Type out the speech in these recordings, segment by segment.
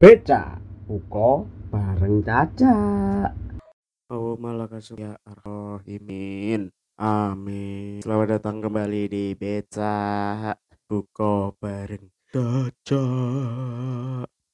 Beca Buko bareng Caca Oh malah ya Arrohimin Amin. Selamat datang kembali di Beca. Buko bareng Caca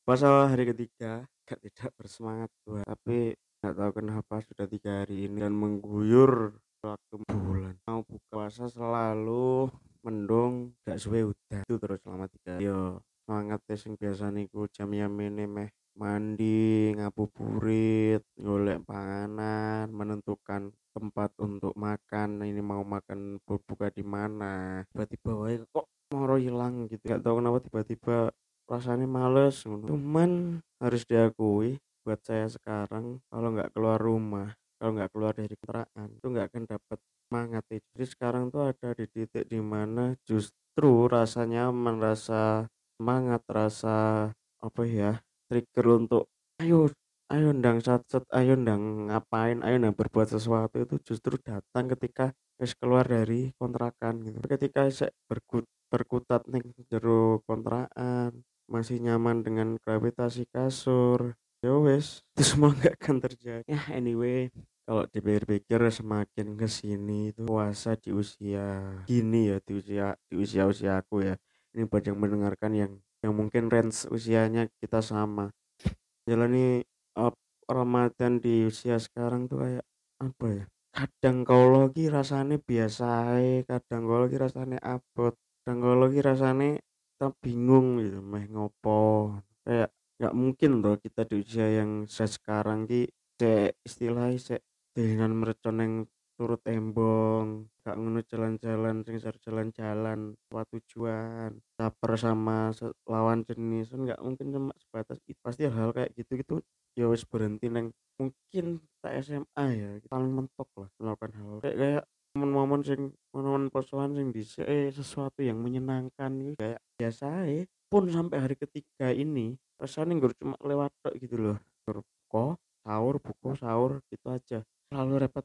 Pasal hari ketiga Gak tidak bersemangat gua Tapi gak tahu kenapa sudah tiga hari ini Dan mengguyur waktu bulan. Mau buka puasa selalu mendung gak suwe udah itu terus selama tiga yo semangat tes yang biasa niku jam jam ini meh mandi ngabuburit golek panganan menentukan tempat untuk makan. Ini mau makan berbuka di mana? Tiba-tiba kok mau hilang gitu. Gak tahu kenapa tiba-tiba rasanya males cuman harus diakui buat saya sekarang kalau nggak keluar rumah kalau nggak keluar dari kontrakan itu nggak akan dapat semangat. Jadi sekarang tuh ada di titik di mana justru rasanya merasa semangat rasa apa ya trigger untuk ayo ayo ndang satset ayo ndang ngapain ayo ndang berbuat sesuatu itu justru datang ketika es keluar dari kontrakan gitu. Ketika saya berkut berkutat nih jeru kontrakan masih nyaman dengan gravitasi kasur ya wes itu semua nggak akan terjadi. Ya anyway kalau dipikir-pikir semakin ke sini itu puasa di usia gini ya di usia di usia usia aku ya ini buat yang mendengarkan yang yang mungkin range usianya kita sama. Jalani uh, Ramadan di usia sekarang tuh kayak apa ya? Kadang kalau lagi rasanya biasa kadang kalau lagi rasanya abot kadang kalau lagi rasanya kita bingung gitu meh ngopo. Kayak nggak mungkin loh kita di usia yang saya sekarang ki se istilahnya se dengan mercon yang turut embong gak ngono jalan-jalan sing jalan-jalan buat tujuan caper sama lawan jenis kan nggak mungkin cuma sebatas itu pasti hal kayak gitu gitu ya wis berhenti neng mungkin tak SMA ya paling mentok lah melakukan hal kayak kayak momen-momen sing momen-momen persoalan sing bisa eh sesuatu yang menyenangkan gitu kayak biasa eh pun sampai hari ketiga ini rasanya gue cuma lewat gitu loh kok sahur buku sahur gitu aja. Terlalu repot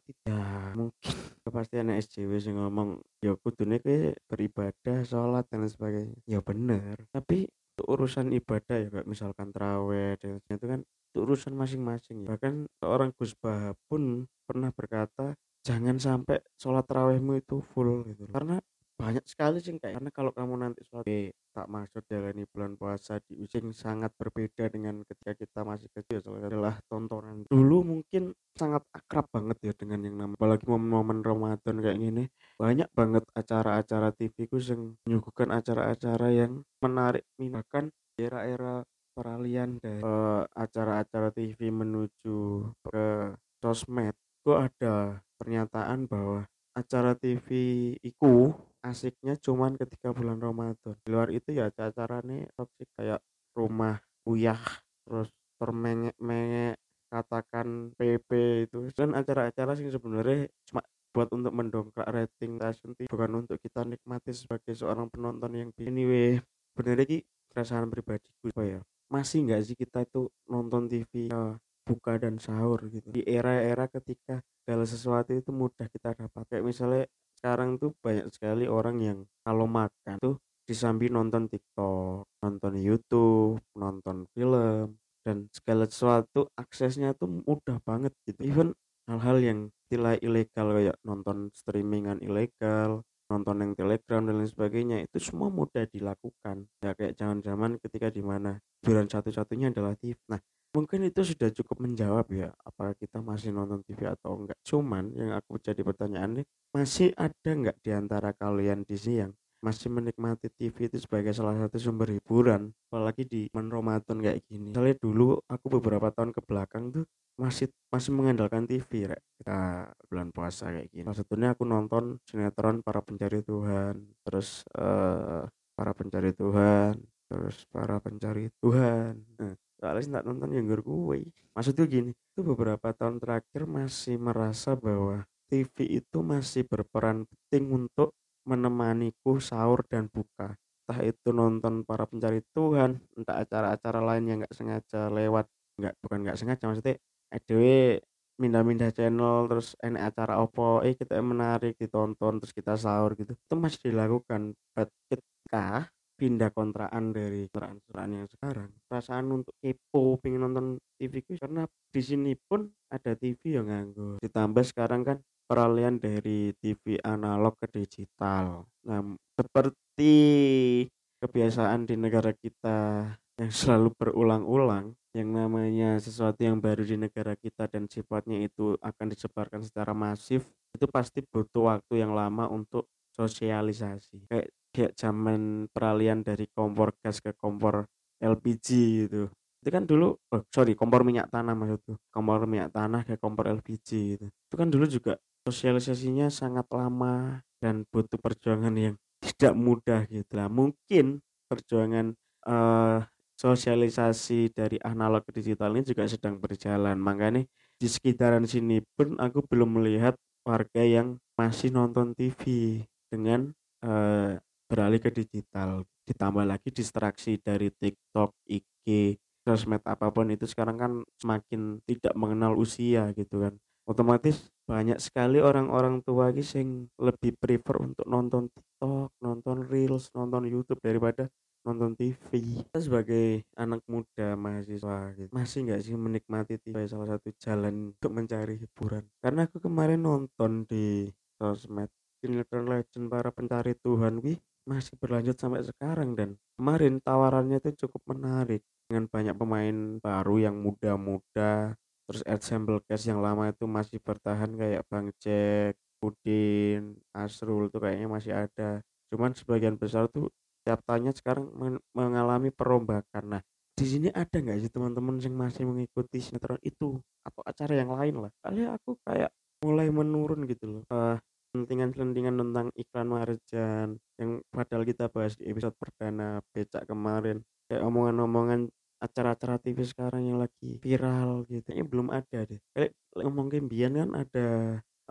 mungkin kepastian SJW sih ngomong ya kudune kowe beribadah, sholat dan sebagainya. Ya bener, tapi urusan ibadah ya kayak misalkan terawih dan itu kan itu urusan masing-masing ya. Bahkan seorang Gus Bah pun pernah berkata jangan sampai sholat terawihmu itu full gitu. Karena banyak sekali sih kayak karena kalau kamu nanti suatu tak maksud jalani bulan puasa di usia yang sangat berbeda dengan ketika kita masih kecil adalah tontonan. Dulu mungkin sangat akrab banget ya dengan yang namanya apalagi momen-momen Ramadan kayak gini. Banyak banget acara-acara TV ku yang menyuguhkan acara-acara yang menarik bahkan era-era peralihan dari uh, acara-acara TV menuju ke sosmed. Kok ada pernyataan bahwa acara TV iku asiknya cuman ketika bulan Ramadan. Di luar itu ya acara nih toksik kayak rumah uyah terus permengek-mengek katakan PP itu. Dan acara-acara sih sebenarnya cuma buat untuk mendongkrak rating stasiun bukan untuk kita nikmati sebagai seorang penonton yang anyway bener lagi perasaan pribadi apa ya masih nggak sih kita itu nonton TV ya, buka dan sahur gitu. Di era-era ketika segala sesuatu itu mudah kita dapat kayak misalnya sekarang tuh banyak sekali orang yang kalau makan tuh disambi nonton TikTok, nonton YouTube, nonton film, dan segala sesuatu aksesnya tuh mudah banget gitu. Even hal-hal yang istilah ilegal kayak nonton streamingan ilegal, nonton yang telegram dan lain sebagainya itu semua mudah dilakukan ya kayak jangan zaman ketika di mana hiburan satu-satunya adalah TV nah mungkin itu sudah cukup menjawab ya apakah kita masih nonton TV atau enggak. Cuman yang aku jadi pertanyaan nih masih ada enggak di antara kalian di sini yang masih menikmati TV itu sebagai salah satu sumber hiburan? Apalagi di momen Ramadan kayak gini. Misalnya dulu aku beberapa tahun ke belakang tuh masih masih mengandalkan TV rek. Kita bulan puasa kayak gini. Salah satunya aku nonton sinetron para pencari Tuhan terus uh, para pencari Tuhan terus para pencari Tuhan. Nah, soalnya nggak nonton yang gue maksudnya gini itu beberapa tahun terakhir masih merasa bahwa TV itu masih berperan penting untuk menemaniku sahur dan buka. Entah itu nonton para pencari Tuhan entah acara-acara lain yang nggak sengaja lewat nggak bukan nggak sengaja maksudnya edw mindah-mindah channel terus enak acara opo eh kita menarik ditonton terus kita sahur gitu. Itu masih dilakukan ketika pindah kontrakan dari kontrakan yang sekarang perasaan untuk kepo pengen nonton TV karena di sini pun ada TV yang nganggur ditambah sekarang kan peralihan dari TV analog ke digital. Nah seperti kebiasaan di negara kita yang selalu berulang-ulang yang namanya sesuatu yang baru di negara kita dan sifatnya itu akan disebarkan secara masif itu pasti butuh waktu yang lama untuk sosialisasi. Kayak zaman peralihan dari kompor gas ke kompor LPG gitu. Itu kan dulu oh sorry kompor minyak tanah maksudku. Kompor minyak tanah ke kompor LPG gitu. Itu kan dulu juga sosialisasinya sangat lama dan butuh perjuangan yang tidak mudah gitu lah. Mungkin perjuangan uh, sosialisasi dari analog ke digital ini juga sedang berjalan. Makanya di sekitaran sini pun aku belum melihat warga yang masih nonton TV dengan uh, beralih ke digital ditambah lagi distraksi dari TikTok, IG, sosmed apa pun itu sekarang kan semakin tidak mengenal usia gitu kan otomatis banyak sekali orang-orang tua yang lebih prefer untuk nonton TikTok, nonton Reels, nonton YouTube daripada nonton TV. Kita sebagai anak muda mahasiswa gitu, masih nggak sih menikmati TV salah satu jalan untuk mencari hiburan. Karena aku kemarin nonton di sosmed Sinetron Legend para pencari Tuhan wih masih berlanjut sampai sekarang dan kemarin tawarannya itu cukup menarik. Dengan banyak pemain baru yang muda-muda terus ensemble cast yang lama itu masih bertahan kayak Bang Jack, Udin, Asrul tuh kayaknya masih ada. Cuman sebagian besar tuh tiap tanya sekarang men mengalami perombakan. Nah di sini ada nggak sih teman-teman yang masih mengikuti sinetron itu atau acara yang lain lah? Kali aku kayak mulai menurun gitu loh. Uh, selentingan-selentingan tentang iklan marjan yang padahal kita bahas di episode perdana becak kemarin. Kayak omongan-omongan acara-acara TV sekarang yang lagi viral gitu. Ini belum ada deh. Kayak ngomong Bian kan ada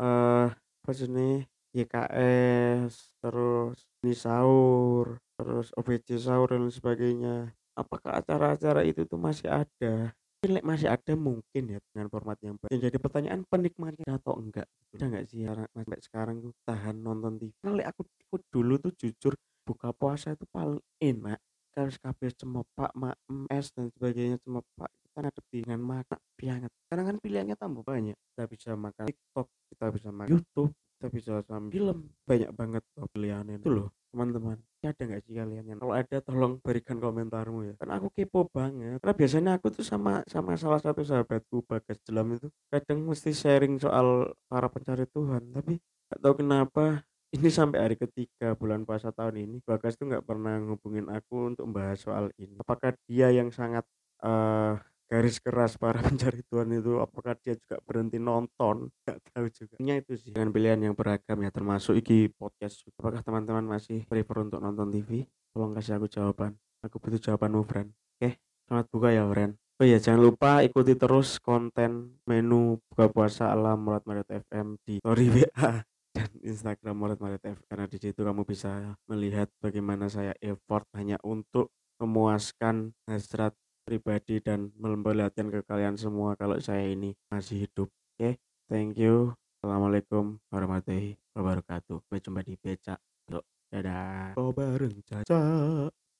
eh uh, apa sih YKS terus Nisaur terus OBC sahur dan sebagainya. Apakah acara-acara itu tuh masih ada mungkin masih ada mungkin ya dengan format yang baik. Yang jadi pertanyaan penikmatnya atau enggak. Udah enggak sih karena sampai sekarang tuh tahan nonton TV. Nah, aku, aku dulu tuh jujur buka puasa itu paling enak. Kalau kabeh cemopak, mak, es dan sebagainya cemopak kita ada dengan makan pianget. Sekarang kan pilihannya tambah banyak. Kita bisa makan TikTok, kita bisa makan YouTube, kita bisa sama film. Banyak banget pilihannya itu loh teman-teman ada nggak sih kalian yang kalau ada tolong berikan komentarmu ya? Karena aku kepo banget. Karena biasanya aku tuh sama sama salah satu sahabatku Bagas Jelam itu kadang mesti sharing soal para pencari Tuhan. Tapi nggak tahu kenapa ini sampai hari ketiga bulan puasa tahun ini Bagas tuh nggak pernah ngubungin aku untuk membahas soal ini. Apakah dia yang sangat uh, garis keras para pencari Tuhan itu apakah dia juga berhenti nonton? Nggak tahu juga. Ini itu sih. Dengan pilihan yang beragam ya termasuk iki podcast apakah teman-teman masih prefer untuk nonton TV tolong kasih aku jawaban. Aku butuh jawabanmu friend oke selamat buka ya friend Oh iya, jangan lupa ikuti terus konten menu buka puasa ala Murat Maret FM di story WA dan Instagram Murat Maret FM karena di situ kamu bisa melihat bagaimana saya effort hanya untuk memuaskan hasrat pribadi dan memperlihatkan ke kalian semua kalau saya ini masih hidup. Oke, okay? thank you. Assalamualaikum warahmatullahi wabarakatuh. Sampai jumpa di becak. Dadah. Oh bareng caca.